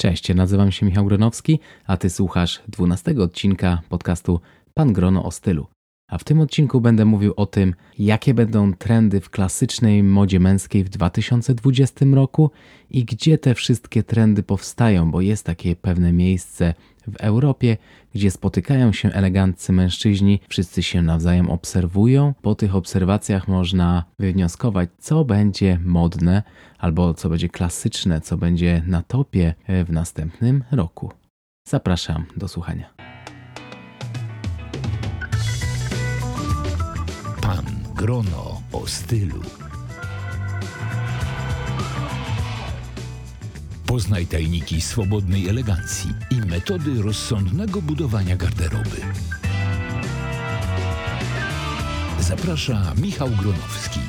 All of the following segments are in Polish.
Cześć, nazywam się Michał Gronowski, a ty słuchasz 12 odcinka podcastu Pan Grono o stylu. A w tym odcinku będę mówił o tym, jakie będą trendy w klasycznej modzie męskiej w 2020 roku i gdzie te wszystkie trendy powstają, bo jest takie pewne miejsce w Europie, gdzie spotykają się eleganccy mężczyźni, wszyscy się nawzajem obserwują. Po tych obserwacjach można wywnioskować, co będzie modne albo co będzie klasyczne, co będzie na topie w następnym roku. Zapraszam do słuchania. Pan Grono o stylu. Poznaj tajniki swobodnej elegancji i metody rozsądnego budowania garderoby. Zaprasza Michał Gronowski.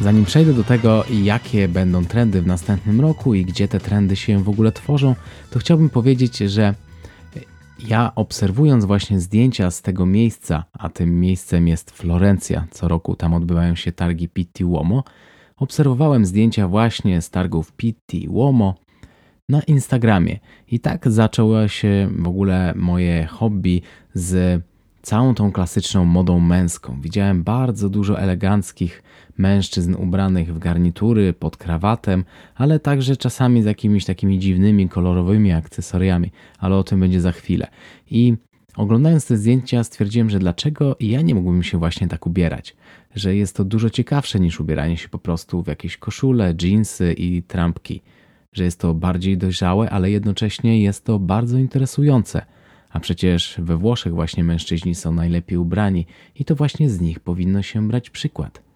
Zanim przejdę do tego, jakie będą trendy w następnym roku i gdzie te trendy się w ogóle tworzą, to chciałbym powiedzieć, że ja obserwując właśnie zdjęcia z tego miejsca, a tym miejscem jest Florencja, co roku tam odbywają się targi Pitti Uomo, obserwowałem zdjęcia właśnie z targów Pitti Uomo na Instagramie. I tak zaczęło się w ogóle moje hobby z całą tą klasyczną modą męską. Widziałem bardzo dużo eleganckich mężczyzn ubranych w garnitury, pod krawatem, ale także czasami z jakimiś takimi dziwnymi, kolorowymi akcesoriami, ale o tym będzie za chwilę. I oglądając te zdjęcia stwierdziłem, że dlaczego ja nie mógłbym się właśnie tak ubierać, że jest to dużo ciekawsze niż ubieranie się po prostu w jakieś koszule, dżinsy i trampki, że jest to bardziej dojrzałe, ale jednocześnie jest to bardzo interesujące. A przecież we Włoszech właśnie mężczyźni są najlepiej ubrani i to właśnie z nich powinno się brać przykład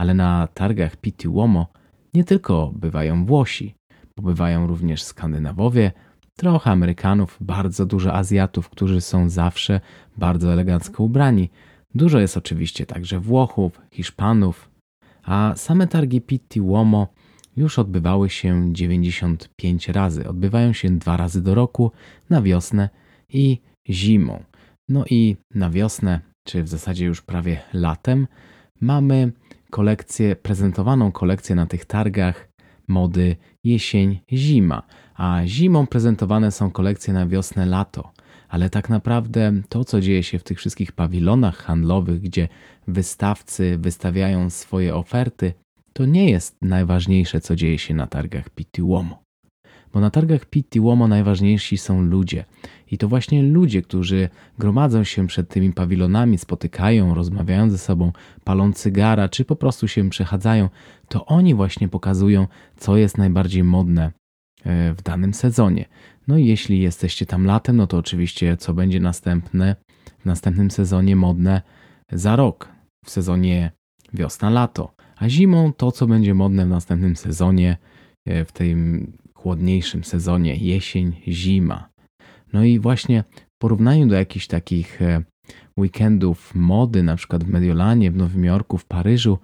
ale na targach Pitti Uomo nie tylko bywają Włosi, bo bywają również Skandynawowie, trochę Amerykanów, bardzo dużo Azjatów, którzy są zawsze bardzo elegancko ubrani. Dużo jest oczywiście także Włochów, Hiszpanów, a same targi Pitti Uomo już odbywały się 95 razy. Odbywają się dwa razy do roku, na wiosnę i zimą. No i na wiosnę, czy w zasadzie już prawie latem, mamy kolekcję, prezentowaną kolekcję na tych targach mody jesień-zima, a zimą prezentowane są kolekcje na wiosnę-lato. Ale tak naprawdę to, co dzieje się w tych wszystkich pawilonach handlowych, gdzie wystawcy wystawiają swoje oferty, to nie jest najważniejsze, co dzieje się na targach Pitti Uomo. Bo na targach Pitti Uomo najważniejsi są ludzie. I to właśnie ludzie, którzy gromadzą się przed tymi pawilonami, spotykają, rozmawiają ze sobą, palą cygara, czy po prostu się przechadzają, to oni właśnie pokazują, co jest najbardziej modne e, w danym sezonie. No i jeśli jesteście tam latem, no to oczywiście co będzie następne w następnym sezonie modne za rok, w sezonie wiosna-lato, a zimą to, co będzie modne w następnym sezonie, e, w tym chłodniejszym sezonie jesień, zima. No i właśnie w porównaniu do jakichś takich e, weekendów mody, na przykład w Mediolanie, w Nowym Jorku, w Paryżu,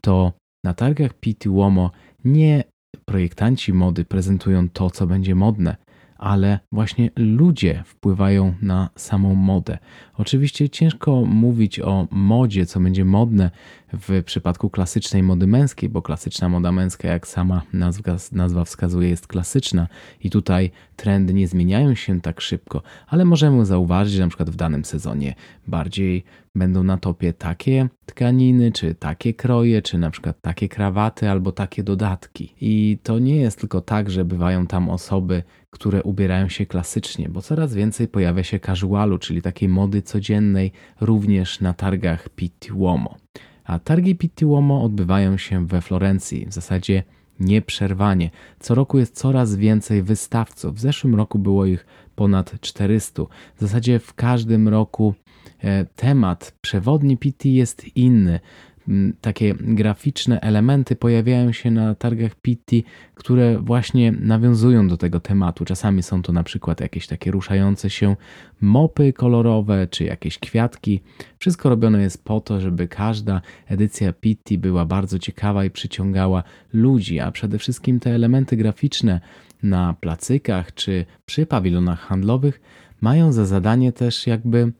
to na targach Pitti Uomo nie projektanci mody prezentują to, co będzie modne, ale właśnie ludzie wpływają na samą modę. Oczywiście ciężko mówić o modzie, co będzie modne w przypadku klasycznej mody męskiej, bo klasyczna moda męska, jak sama nazwa, nazwa wskazuje, jest klasyczna i tutaj trendy nie zmieniają się tak szybko, ale możemy zauważyć, że na przykład w danym sezonie bardziej będą na topie takie tkaniny, czy takie kroje, czy na przykład takie krawaty, albo takie dodatki. I to nie jest tylko tak, że bywają tam osoby, które ubierają się klasycznie, bo coraz więcej pojawia się casualu, czyli takiej mody codziennej, również na targach Pitti Uomo. A targi Pitti Uomo odbywają się we Florencji, w zasadzie nieprzerwanie. Co roku jest coraz więcej wystawców. W zeszłym roku było ich ponad 400. W zasadzie w każdym roku temat przewodni Pitti jest inny takie graficzne elementy pojawiają się na targach Pitti, które właśnie nawiązują do tego tematu. Czasami są to na przykład jakieś takie ruszające się mopy kolorowe czy jakieś kwiatki. Wszystko robione jest po to, żeby każda edycja Pitti była bardzo ciekawa i przyciągała ludzi, a przede wszystkim te elementy graficzne na placykach czy przy pawilonach handlowych mają za zadanie też jakby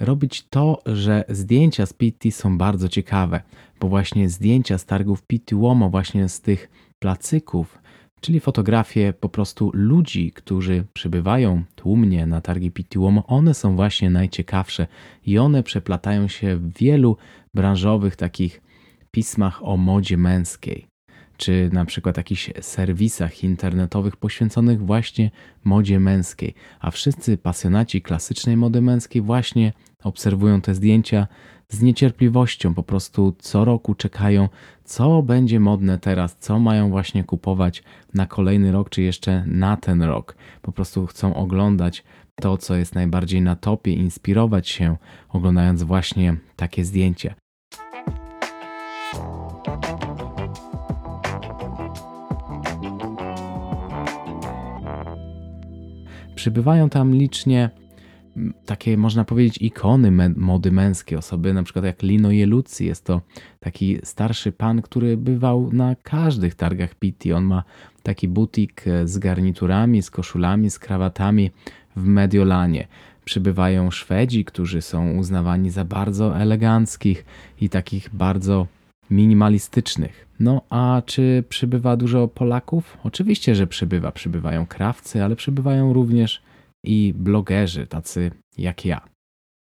robić to, że zdjęcia z Pitti są bardzo ciekawe, bo właśnie zdjęcia z targów Pitti Uomo, właśnie z tych placyków, czyli fotografie po prostu ludzi, którzy przybywają tłumnie na targi Pitiłomo, one są właśnie najciekawsze i one przeplatają się w wielu branżowych takich pismach o modzie męskiej, czy na przykład jakichś serwisach internetowych poświęconych właśnie modzie męskiej, a wszyscy pasjonaci klasycznej mody męskiej właśnie obserwują te zdjęcia z niecierpliwością, po prostu co roku czekają, co będzie modne teraz, co mają właśnie kupować na kolejny rok, czy jeszcze na ten rok. Po prostu chcą oglądać to, co jest najbardziej na topie, inspirować się, oglądając właśnie takie zdjęcia. Przybywają tam licznie takie, można powiedzieć, ikony mody męskiej. Osoby na przykład jak Lino Jelucci. Jest to taki starszy pan, który bywał na każdych targach Pitti. On ma taki butik e, z garniturami, z koszulami, z krawatami w Mediolanie. Przybywają Szwedzi, którzy są uznawani za bardzo eleganckich i takich bardzo minimalistycznych. No a czy przybywa dużo Polaków? Oczywiście, że przybywa. Przybywają krawcy, ale przybywają również i blogerzy, tacy jak ja.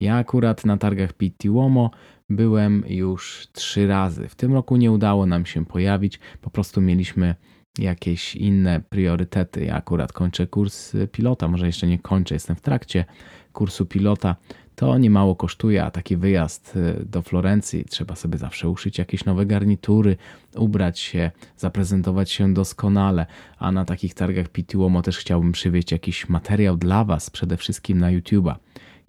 Ja akurat na targach Pitti Uomo byłem już trzy razy. W tym roku nie udało nam się pojawić, po prostu mieliśmy jakieś inne priorytety. Ja akurat kończę kurs pilota, może jeszcze nie kończę, jestem w trakcie kursu pilota. To nie mało kosztuje, a taki wyjazd y, do Florencji trzeba sobie zawsze uszyć jakieś nowe garnitury, ubrać się, zaprezentować się doskonale, a na takich targach Pitiuomo też chciałbym przywieźć jakiś materiał dla Was, przede wszystkim na YouTube'a.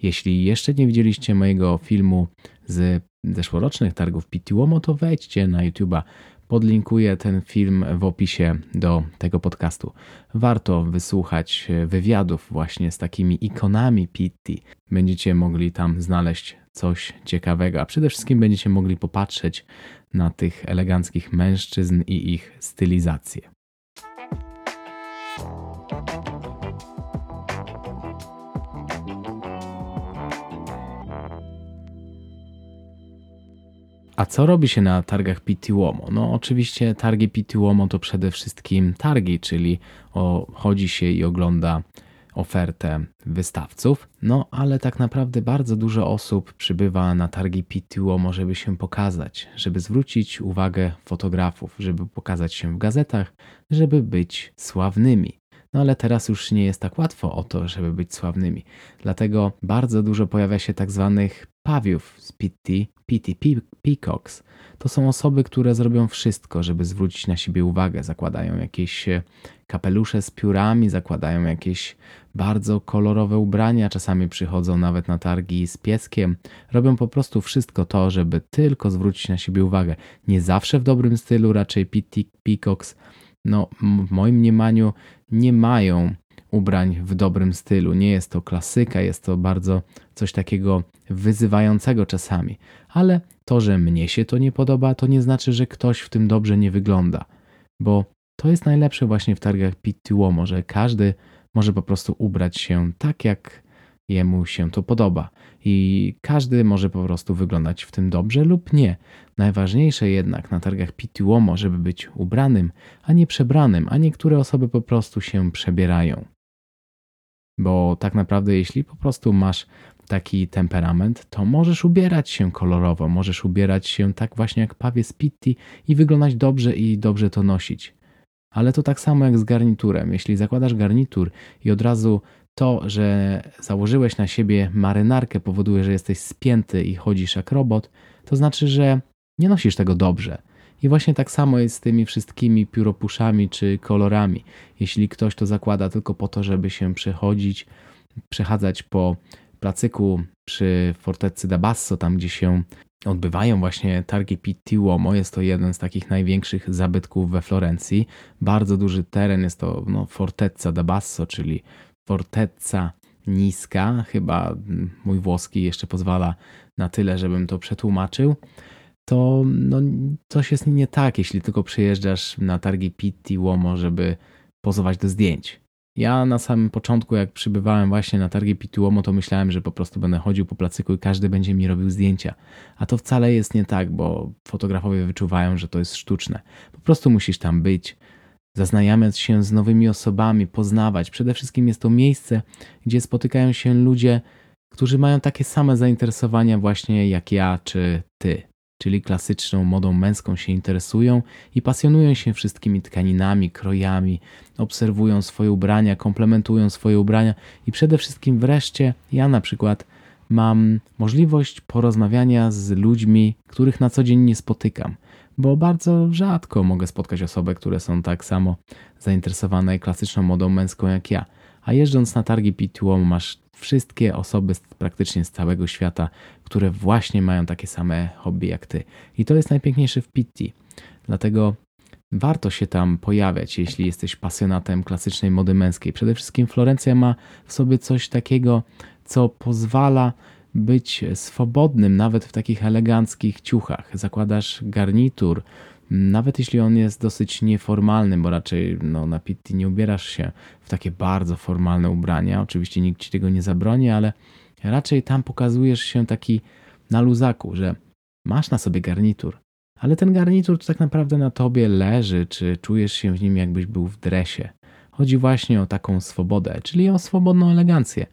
Jeśli jeszcze nie widzieliście mojego filmu z zeszłorocznych targów Pitiuomo, to wejdźcie na YouTube'a, Podlinkuję ten film w opisie do tego podcastu. Warto wysłuchać wywiadów właśnie z takimi ikonami Pitti. Będziecie mogli tam znaleźć coś ciekawego, a przede wszystkim będziecie mogli popatrzeć na tych eleganckich mężczyzn i ich stylizację. A co robi się na targach Pitiuomo? No oczywiście targi Pitiuomo to przede wszystkim targi, czyli o, chodzi się i ogląda ofertę wystawców. No ale tak naprawdę bardzo dużo osób przybywa na targi Pitiuomo, żeby się pokazać, żeby zwrócić uwagę fotografów, żeby pokazać się w gazetach, żeby być sławnymi. No ale teraz już nie jest tak łatwo o to, żeby być sławnymi. Dlatego bardzo dużo pojawia się tak zwanych pawiów z Pitti, Pitti Peacocks. To są osoby, które zrobią wszystko, żeby zwrócić na siebie uwagę. Zakładają jakieś e, kapelusze z piórami, zakładają jakieś bardzo kolorowe ubrania, czasami przychodzą nawet na targi z pieskiem. Robią po prostu wszystko to, żeby tylko zwrócić na siebie uwagę. Nie zawsze w dobrym stylu, raczej Pitti Peacocks no, w moim mniemaniu nie mają ubrań w dobrym stylu. Nie jest to klasyka, jest to bardzo coś takiego wyzywającego czasami. Ale to, że mnie się to nie podoba, to nie znaczy, że ktoś w tym dobrze nie wygląda. Bo to jest najlepsze właśnie w targach Pittuomo, że każdy może po prostu ubrać się tak, jak jemu się to podoba. I każdy może po prostu wyglądać w tym dobrze lub nie. Najważniejsze jednak na targach Pitiuomo, żeby być ubranym, a nie przebranym, a niektóre osoby po prostu się przebierają. Bo tak naprawdę, jeśli po prostu masz taki temperament, to możesz ubierać się kolorowo, możesz ubierać się tak właśnie jak pawie z Pitti i wyglądać dobrze i dobrze to nosić. Ale to tak samo jak z garniturem. Jeśli zakładasz garnitur i od razu to, że założyłeś na siebie marynarkę, powoduje, że jesteś spięty i chodzisz jak robot, to znaczy, że nie nosisz tego dobrze. I właśnie tak samo jest z tymi wszystkimi pióropuszami czy kolorami. Jeśli ktoś to zakłada tylko po to, żeby się przechodzić, przechadzać po placyku przy fortecy da Basso, tam gdzie się odbywają właśnie targi Pitti Uomo. Jest to jeden z takich największych zabytków we Florencji. Bardzo duży teren, jest to no, Fortezza da Basso, czyli fortezza niska. Chyba mój włoski jeszcze pozwala na tyle, żebym to przetłumaczył to no, coś jest nie tak, jeśli tylko przyjeżdżasz na targi Pitti Uomo, żeby pozować do zdjęć. Ja na samym początku, jak przybywałem właśnie na targi Pitti Uomo, to myślałem, że po prostu będę chodził po placyku i każdy będzie mi robił zdjęcia. A to wcale jest nie tak, bo fotografowie wyczuwają, że to jest sztuczne. Po prostu musisz tam być, zaznajamiać się z nowymi osobami, poznawać. Przede wszystkim jest to miejsce, gdzie spotykają się ludzie, którzy mają takie same zainteresowania właśnie jak ja czy ty czyli klasyczną modą męską, się interesują i pasjonują się wszystkimi tkaninami, krojami, obserwują swoje ubrania, komplementują swoje ubrania i przede wszystkim wreszcie ja na przykład mam możliwość porozmawiania z ludźmi, których na co dzień nie spotykam, bo bardzo rzadko mogę spotkać osoby, które są tak samo zainteresowane klasyczną modą męską jak ja. A jeżdżąc na targi PTO masz wszystkie osoby z, praktycznie z całego świata, które właśnie mają takie same hobby jak ty. I to jest najpiękniejsze w Pitti. Dlatego warto się tam pojawiać, jeśli jesteś pasjonatem klasycznej mody męskiej. Przede wszystkim Florencja ma w sobie coś takiego, co pozwala być swobodnym nawet w takich eleganckich ciuchach. Zakładasz garnitur, nawet jeśli on jest dosyć nieformalny, bo raczej no, na pitti nie ubierasz się w takie bardzo formalne ubrania. Oczywiście nikt ci tego nie zabroni, ale raczej tam pokazujesz się taki na luzaku, że masz na sobie garnitur, ale ten garnitur tak naprawdę na tobie leży, czy czujesz się w nim jakbyś był w dresie. Chodzi właśnie o taką swobodę, czyli o swobodną elegancję.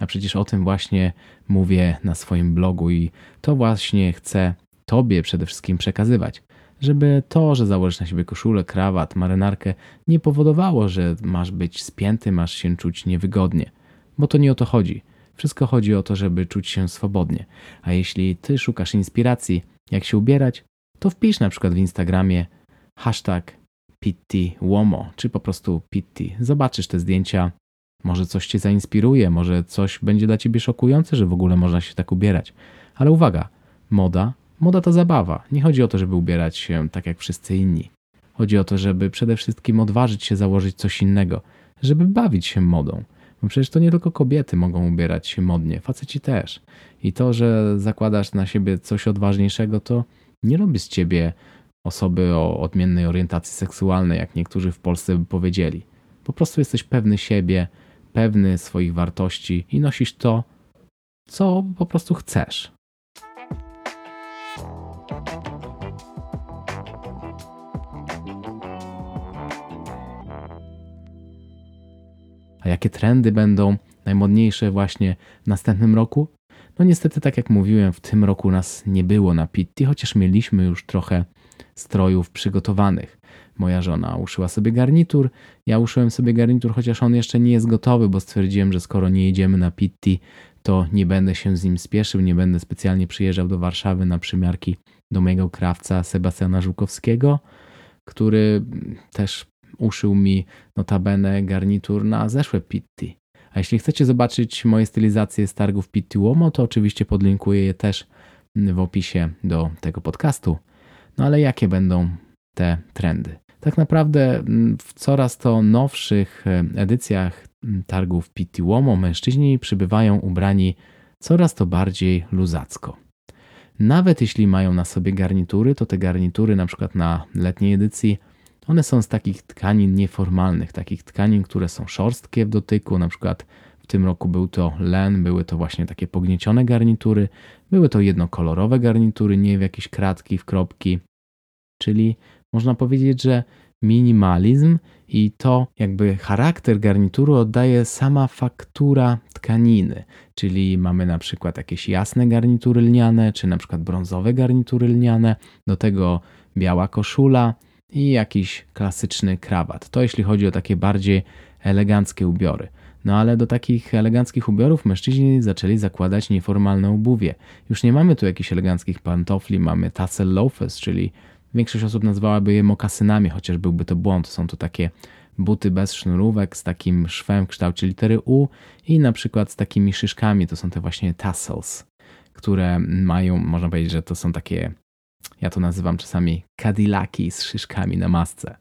A przecież o tym właśnie mówię na swoim blogu i to właśnie chcę Tobie przede wszystkim przekazywać żeby to, że założysz na siebie koszulę, krawat, marynarkę, nie powodowało, że masz być spięty, masz się czuć niewygodnie. Bo to nie o to chodzi. Wszystko chodzi o to, żeby czuć się swobodnie. A jeśli ty szukasz inspiracji, jak się ubierać, to wpisz na przykład w Instagramie hashtag Womo, czy po prostu Pitti. Zobaczysz te zdjęcia, może coś cię zainspiruje, może coś będzie dla ciebie szokujące, że w ogóle można się tak ubierać. Ale uwaga, moda Moda to zabawa. Nie chodzi o to, żeby ubierać się tak jak wszyscy inni. Chodzi o to, żeby przede wszystkim odważyć się założyć coś innego, żeby bawić się modą. Bo przecież to nie tylko kobiety mogą ubierać się modnie, faceci też. I to, że zakładasz na siebie coś odważniejszego, to nie robi z ciebie osoby o odmiennej orientacji seksualnej, jak niektórzy w Polsce by powiedzieli. Po prostu jesteś pewny siebie, pewny swoich wartości i nosisz to, co po prostu chcesz. A jakie trendy będą najmodniejsze właśnie w następnym roku? No niestety, tak jak mówiłem, w tym roku nas nie było na Pitti, chociaż mieliśmy już trochę strojów przygotowanych. Moja żona uszyła sobie garnitur, ja uszyłem sobie garnitur, chociaż on jeszcze nie jest gotowy, bo stwierdziłem, że skoro nie jedziemy na Pitti, to nie będę się z nim spieszył, nie będę specjalnie przyjeżdżał do Warszawy na przymiarki do mojego krawca Sebastiana Żukowskiego, który też uszył mi notabene garnitur na zeszłe Pitti. A jeśli chcecie zobaczyć moje stylizacje z targów Pitti Uomo, to oczywiście podlinkuję je też w opisie do tego podcastu. No ale jakie będą te trendy? Tak naprawdę mm, w coraz to nowszych e, edycjach mm, targów Pitti Uomo mężczyźni przybywają ubrani coraz to bardziej luzacko. Nawet jeśli mają na sobie garnitury, to te garnitury na przykład na letniej edycji one są z takich tkanin nieformalnych, takich tkanin, które są szorstkie w dotyku, na przykład w tym roku był to len, były to właśnie takie pogniecione garnitury, były to jednokolorowe garnitury, nie w jakieś kratki, w kropki. Czyli można powiedzieć, że minimalizm i to jakby charakter garnituru oddaje sama faktura tkaniny. Czyli mamy na przykład jakieś jasne garnitury lniane, czy na przykład brązowe garnitury lniane, do tego biała koszula, i jakiś klasyczny krawat. To jeśli chodzi o takie bardziej eleganckie ubiory. No ale do takich eleganckich ubiorów mężczyźni zaczęli zakładać nieformalne obuwie. Już nie mamy tu jakichś eleganckich pantofli, mamy tassel loafers, czyli większość osób nazwałaby je mokasynami, chociaż byłby to błąd. Są to takie buty bez sznurówek z takim szwem w kształcie litery U i na przykład z takimi szyszkami, to są te właśnie tassels, które mają, można powiedzieć, że to są takie ja to nazywam czasami Cadillaki z szyszkami na masce.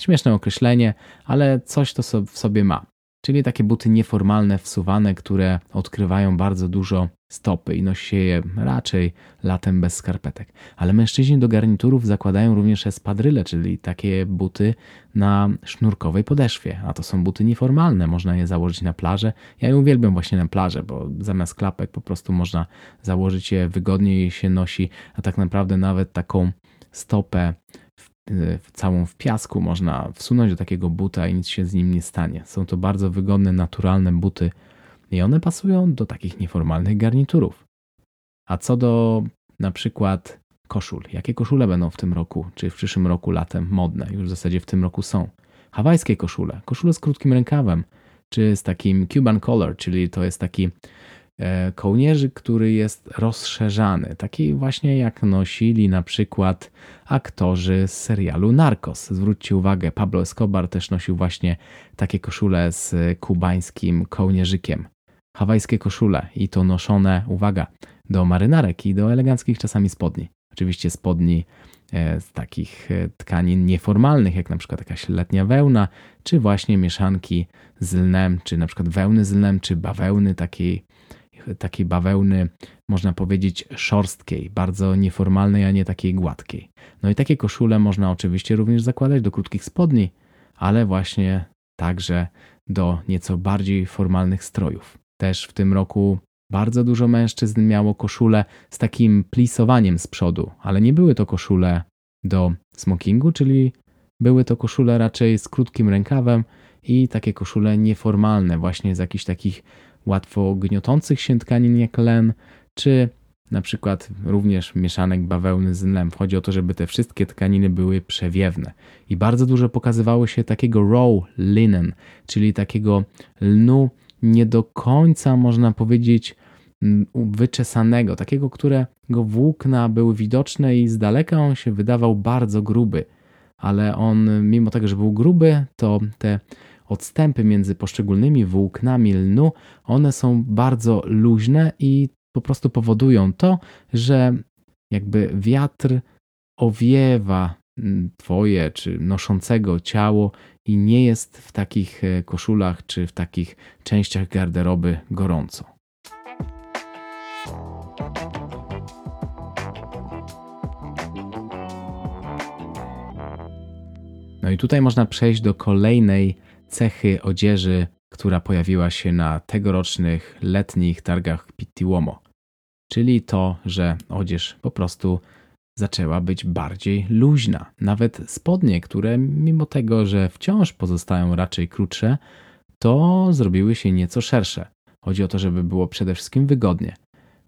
Śmieszne określenie, ale coś to w sobie ma. Czyli takie buty nieformalne, wsuwane, które odkrywają bardzo dużo stopy i nosi się je raczej latem bez skarpetek. Ale mężczyźni do garniturów zakładają również espadryle, czyli takie buty na sznurkowej podeszwie. A to są buty nieformalne, można je założyć na plażę. Ja je uwielbiam właśnie na plażę, bo zamiast klapek po prostu można założyć je wygodniej się nosi, a tak naprawdę nawet taką stopę całą w piasku można wsunąć do takiego buta i nic się z nim nie stanie. Są to bardzo wygodne, naturalne buty i one pasują do takich nieformalnych garniturów. A co do na przykład koszul. Jakie koszule będą w tym roku, czy w przyszłym roku latem modne? Już w zasadzie w tym roku są. Hawajskie koszule, koszule z krótkim rękawem, czy z takim Cuban collar, czyli to jest taki e, kołnierzyk, który jest rozszerzany. Taki właśnie jak nosili na przykład aktorzy z serialu Narcos. Zwróćcie uwagę, Pablo Escobar też nosił właśnie takie koszule z kubańskim kołnierzykiem. Hawajskie koszule i to noszone, uwaga, do marynarek i do eleganckich czasami spodni. Oczywiście spodni e, z takich e, tkanin nieformalnych, jak na przykład jakaś letnia wełna, czy właśnie mieszanki z lnem, czy na przykład wełny z lnem, czy bawełny takiej, takiej bawełny, można powiedzieć, szorstkiej, bardzo nieformalnej, a nie takiej gładkiej. No i takie koszule można oczywiście również zakładać do krótkich spodni, ale właśnie także do nieco bardziej formalnych strojów. Też w tym roku bardzo dużo mężczyzn miało koszule z takim plisowaniem z przodu, ale nie były to koszule do smokingu, czyli były to koszule raczej z krótkim rękawem i takie koszule nieformalne, właśnie z jakichś takich łatwo gniotących się tkanin jak len, czy na przykład również mieszanek bawełny z lnem. Chodzi o to, żeby te wszystkie tkaniny były przewiewne. I bardzo dużo pokazywało się takiego raw linen, czyli takiego lnu nie do końca, można powiedzieć, mm, wyczesanego, takiego, którego włókna były widoczne i z daleka on się wydawał bardzo gruby, ale on, mimo tego, że był gruby, to te odstępy między poszczególnymi włóknami lnu, one są bardzo luźne i po prostu powodują to, że jakby wiatr owiewa mm, twoje czy noszącego ciało i nie jest w takich e, koszulach czy w takich częściach garderoby gorąco. No i tutaj można przejść do kolejnej cechy odzieży, która pojawiła się na tegorocznych letnich targach Pitti Uomo, czyli to, że odzież po prostu zaczęła być bardziej luźna. Nawet spodnie, które mimo tego, że wciąż pozostają raczej krótsze, to zrobiły się nieco szersze. Chodzi o to, żeby było przede wszystkim wygodnie.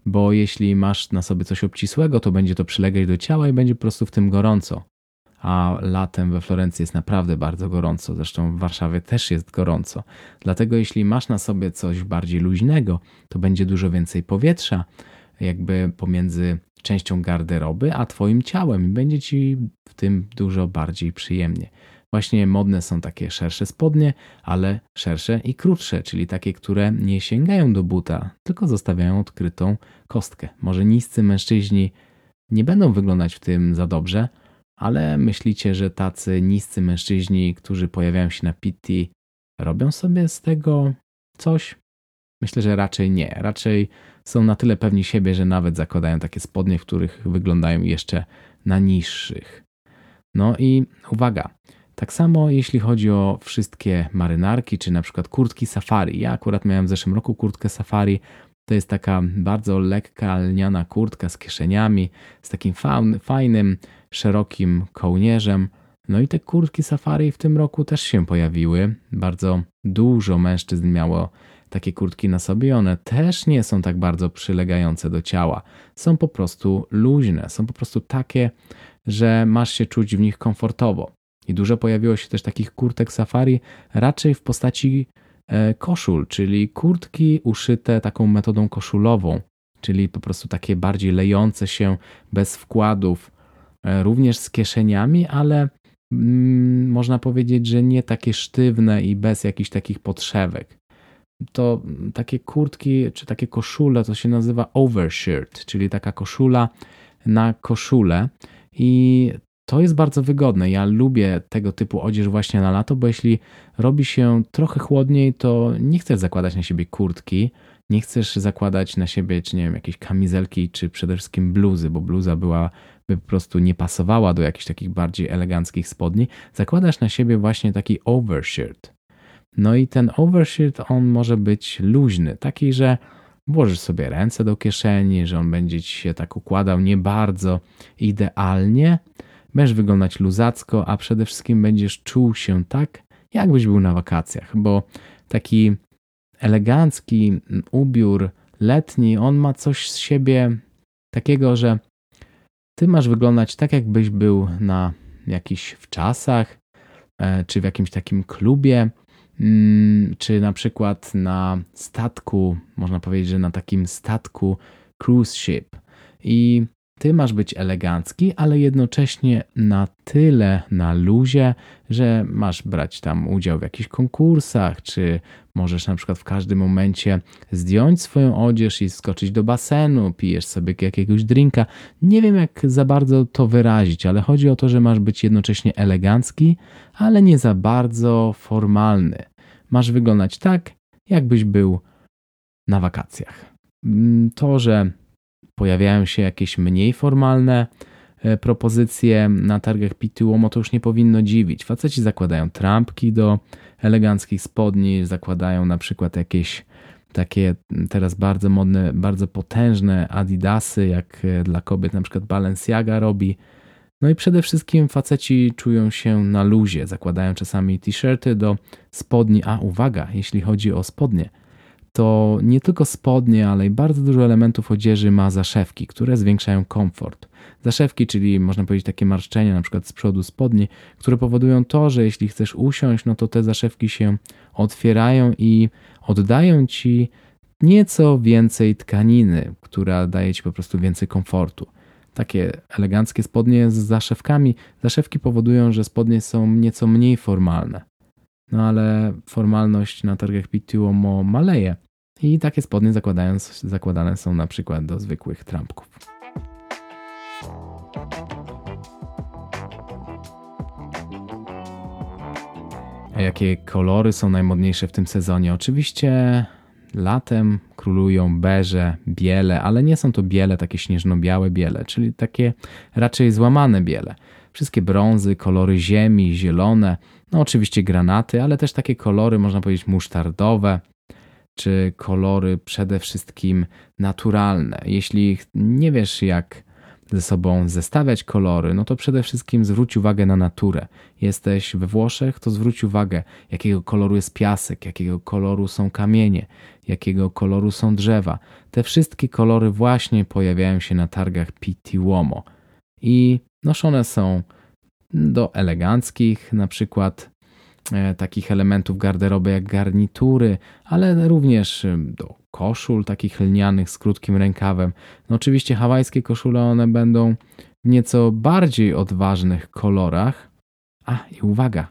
Bo jeśli masz na sobie coś obcisłego, to będzie to przylegać do ciała i będzie po prostu w tym gorąco. A latem we Florencji jest naprawdę bardzo gorąco, zresztą w Warszawie też jest gorąco. Dlatego jeśli masz na sobie coś bardziej luźnego, to będzie dużo więcej powietrza, jakby pomiędzy częścią garderoby, a Twoim ciałem i będzie Ci w tym dużo bardziej przyjemnie. Właśnie modne są takie szersze spodnie, ale szersze i krótsze, czyli takie, które nie sięgają do buta, tylko zostawiają odkrytą kostkę. Może niscy mężczyźni nie będą wyglądać w tym za dobrze, ale myślicie, że tacy niscy mężczyźni, którzy pojawiają się na PT, robią sobie z tego coś? Myślę, że raczej nie. Raczej są na tyle pewni siebie, że nawet zakładają takie spodnie, w których wyglądają jeszcze na niższych. No i uwaga, tak samo jeśli chodzi o wszystkie marynarki, czy na przykład kurtki safari. Ja akurat miałem w zeszłym roku kurtkę safari. To jest taka bardzo lekka, lniana kurtka z kieszeniami, z takim fajnym, szerokim kołnierzem. No i te kurtki safari w tym roku też się pojawiły. Bardzo dużo mężczyzn miało takie kurtki na sobie, one też nie są tak bardzo przylegające do ciała. Są po prostu luźne, są po prostu takie, że masz się czuć w nich komfortowo. I dużo pojawiło się też takich kurtek safari, raczej w postaci e, koszul, czyli kurtki uszyte taką metodą koszulową, czyli po prostu takie bardziej lejące się bez wkładów, również z kieszeniami, ale mm, można powiedzieć, że nie takie sztywne i bez jakichś takich podszewek to takie kurtki czy takie koszule to się nazywa overshirt, czyli taka koszula na koszulę i to jest bardzo wygodne. Ja lubię tego typu odzież właśnie na lato, bo jeśli robi się trochę chłodniej, to nie chcesz zakładać na siebie kurtki, nie chcesz zakładać na siebie, czy nie wiem, jakieś kamizelki, czy przede wszystkim bluzy, bo bluza była by po prostu nie pasowała do jakichś takich bardziej eleganckich spodni. Zakładasz na siebie właśnie taki overshirt. No i ten overshirt, on może być luźny, taki, że włożysz sobie ręce do kieszeni, że on będzie ci się tak układał nie bardzo idealnie. będziesz wyglądać luzacko, a przede wszystkim będziesz czuł się tak, jakbyś był na wakacjach, bo taki elegancki ubiór letni, on ma coś z siebie takiego, że ty masz wyglądać tak, jakbyś był na jakichś wczasach, e, czy w jakimś takim klubie, mm, czy na przykład na statku, można powiedzieć, że na takim statku cruise ship. I ty masz być elegancki, ale jednocześnie na tyle na luzie, że masz brać tam udział w jakichś konkursach, czy możesz na przykład w każdym momencie zdjąć swoją odzież i skoczyć do basenu, pijesz sobie jakiegoś drinka. Nie wiem, jak za bardzo to wyrazić, ale chodzi o to, że masz być jednocześnie elegancki, ale nie za bardzo formalny. Masz wyglądać tak, jakbyś był na wakacjach. Mm, to, że pojawiają się jakieś mniej formalne e, propozycje na targach Pituomo, to już nie powinno dziwić. Faceci zakładają trampki do eleganckich spodni, zakładają na przykład jakieś takie teraz bardzo modne, bardzo potężne adidasy, jak e, dla kobiet na przykład Balenciaga robi. No i przede wszystkim faceci czują się na luzie, zakładają czasami t-shirty do spodni. A uwaga, jeśli chodzi o spodnie – to nie tylko spodnie, ale i bardzo dużo elementów odzieży ma zaszewki, które zwiększają komfort. Zaszewki, czyli można powiedzieć takie marszczenia na przykład z przodu spodni, które powodują to, że jeśli chcesz usiąść, no to te zaszewki się otwierają i oddają ci nieco więcej tkaniny, która daje ci po prostu więcej komfortu. Takie eleganckie spodnie z zaszewkami. Zaszewki powodują, że spodnie są nieco mniej formalne. No ale formalność na targach Pituomo maleje. I takie spodnie zakładane są na przykład do zwykłych trampków. A jakie kolory są najmodniejsze w tym sezonie? Oczywiście latem królują beże, biele, ale nie są to biele takie śnieżno-białe biele, czyli takie raczej złamane biele. Wszystkie brązy, kolory ziemi, zielone, no oczywiście granaty, ale też takie kolory, można powiedzieć, musztardowe, czy kolory przede wszystkim naturalne. Jeśli nie wiesz, jak ze sobą zestawiać kolory, no to przede wszystkim zwróć uwagę na naturę. Jesteś we Włoszech, to zwróć uwagę, jakiego koloru jest piasek, jakiego koloru są kamienie, jakiego koloru są drzewa. Te wszystkie kolory właśnie pojawiają się na targach Pitti Uomo i noszone są do eleganckich, na przykład takich elementów garderoby jak garnitury, ale również e, do koszul takich lnianych z krótkim rękawem. No oczywiście hawajskie koszule one będą w nieco bardziej odważnych kolorach. A i uwaga,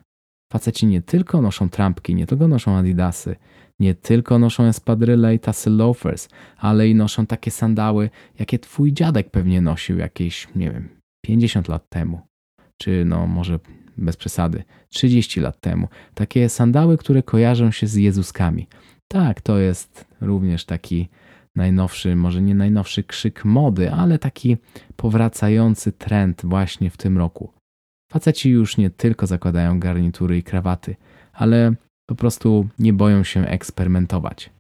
faceci nie tylko noszą trampki, nie tylko noszą adidasy, nie tylko noszą espadryle i tasy loafers, ale i noszą takie sandały, jakie twój dziadek pewnie nosił jakieś, nie wiem, 50 lat temu. Czy no może bez przesady, 30 lat temu. Takie sandały, które kojarzą się z Jezuskami. Tak, to jest również taki najnowszy, może nie najnowszy krzyk mody, ale taki powracający trend właśnie w tym roku. Faceci już nie tylko zakładają garnitury i krawaty, ale po prostu nie boją się eksperymentować.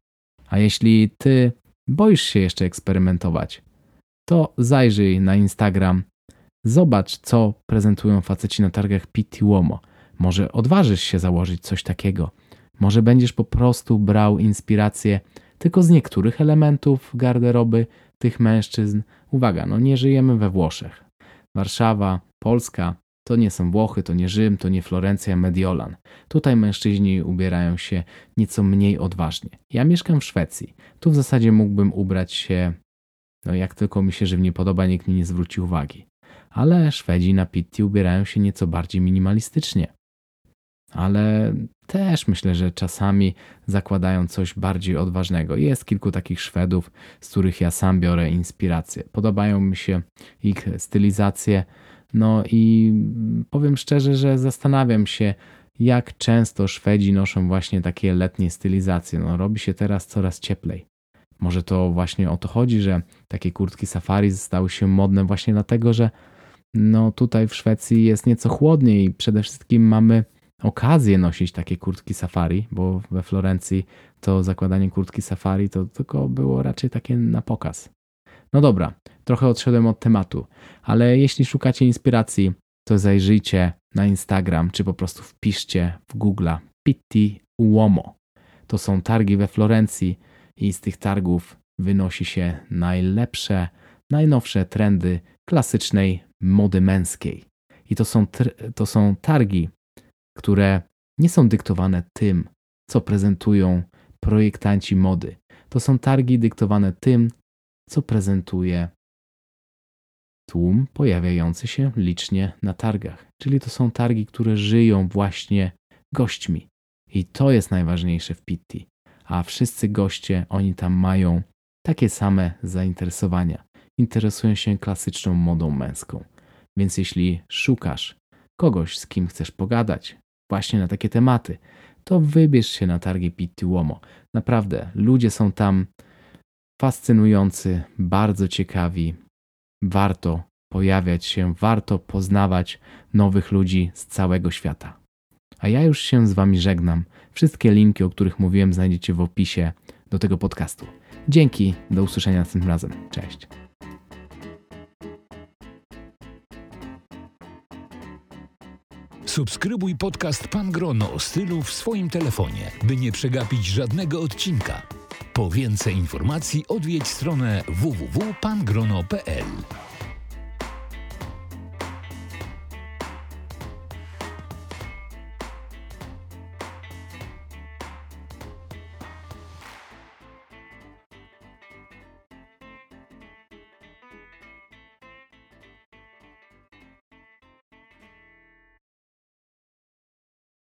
A jeśli ty boisz się jeszcze eksperymentować, to zajrzyj na Instagram Zobacz, co prezentują faceci na targach Pitti Uomo. Może odważysz się założyć coś takiego. Może będziesz po prostu brał inspirację tylko z niektórych elementów garderoby tych mężczyzn. Uwaga, no nie żyjemy we Włoszech. Warszawa, Polska to nie są Włochy, to nie Rzym, to nie Florencja, Mediolan. Tutaj mężczyźni ubierają się nieco mniej odważnie. Ja mieszkam w Szwecji. Tu w zasadzie mógłbym ubrać się, no jak tylko mi się żywnie podoba, nikt mi nie zwróci uwagi ale Szwedzi na Pitti ubierają się nieco bardziej minimalistycznie. Ale też myślę, że czasami zakładają coś bardziej odważnego. Jest kilku takich Szwedów, z których ja sam biorę inspirację. Podobają mi się ich stylizacje. No i powiem szczerze, że zastanawiam się, jak często Szwedzi noszą właśnie takie letnie stylizacje. No, robi się teraz coraz cieplej. Może to właśnie o to chodzi, że takie kurtki safari stały się modne właśnie dlatego, że no tutaj w Szwecji jest nieco chłodniej przede wszystkim mamy okazję nosić takie kurtki safari, bo we Florencji to zakładanie kurtki safari to tylko było raczej takie na pokaz. No dobra, trochę odszedłem od tematu, ale jeśli szukacie inspiracji to zajrzyjcie na Instagram, czy po prostu wpiszcie w Google Pitti Uomo. To są targi we Florencji i z tych targów wynosi się najlepsze, najnowsze trendy klasycznej mody męskiej. I to są, to są targi, które nie są dyktowane tym, co prezentują projektanci mody. To są targi dyktowane tym, co prezentuje tłum pojawiający się licznie na targach. Czyli to są targi, które żyją właśnie gośćmi. I to jest najważniejsze w Pitti. A wszyscy goście, oni tam mają takie same zainteresowania. Interesują się klasyczną modą męską. Więc jeśli szukasz kogoś, z kim chcesz pogadać właśnie na takie tematy, to wybierz się na targi Pitti Uomo. Naprawdę, ludzie są tam fascynujący, bardzo ciekawi. Warto pojawiać się, warto poznawać nowych ludzi z całego świata. A ja już się z Wami żegnam. Wszystkie linki, o których mówiłem, znajdziecie w opisie do tego podcastu. Dzięki, do usłyszenia następnym razem. Cześć. Subskrybuj podcast Pan Grono o stylu w swoim telefonie, by nie przegapić żadnego odcinka. Po więcej informacji odwiedź stronę www.pangrono.pl.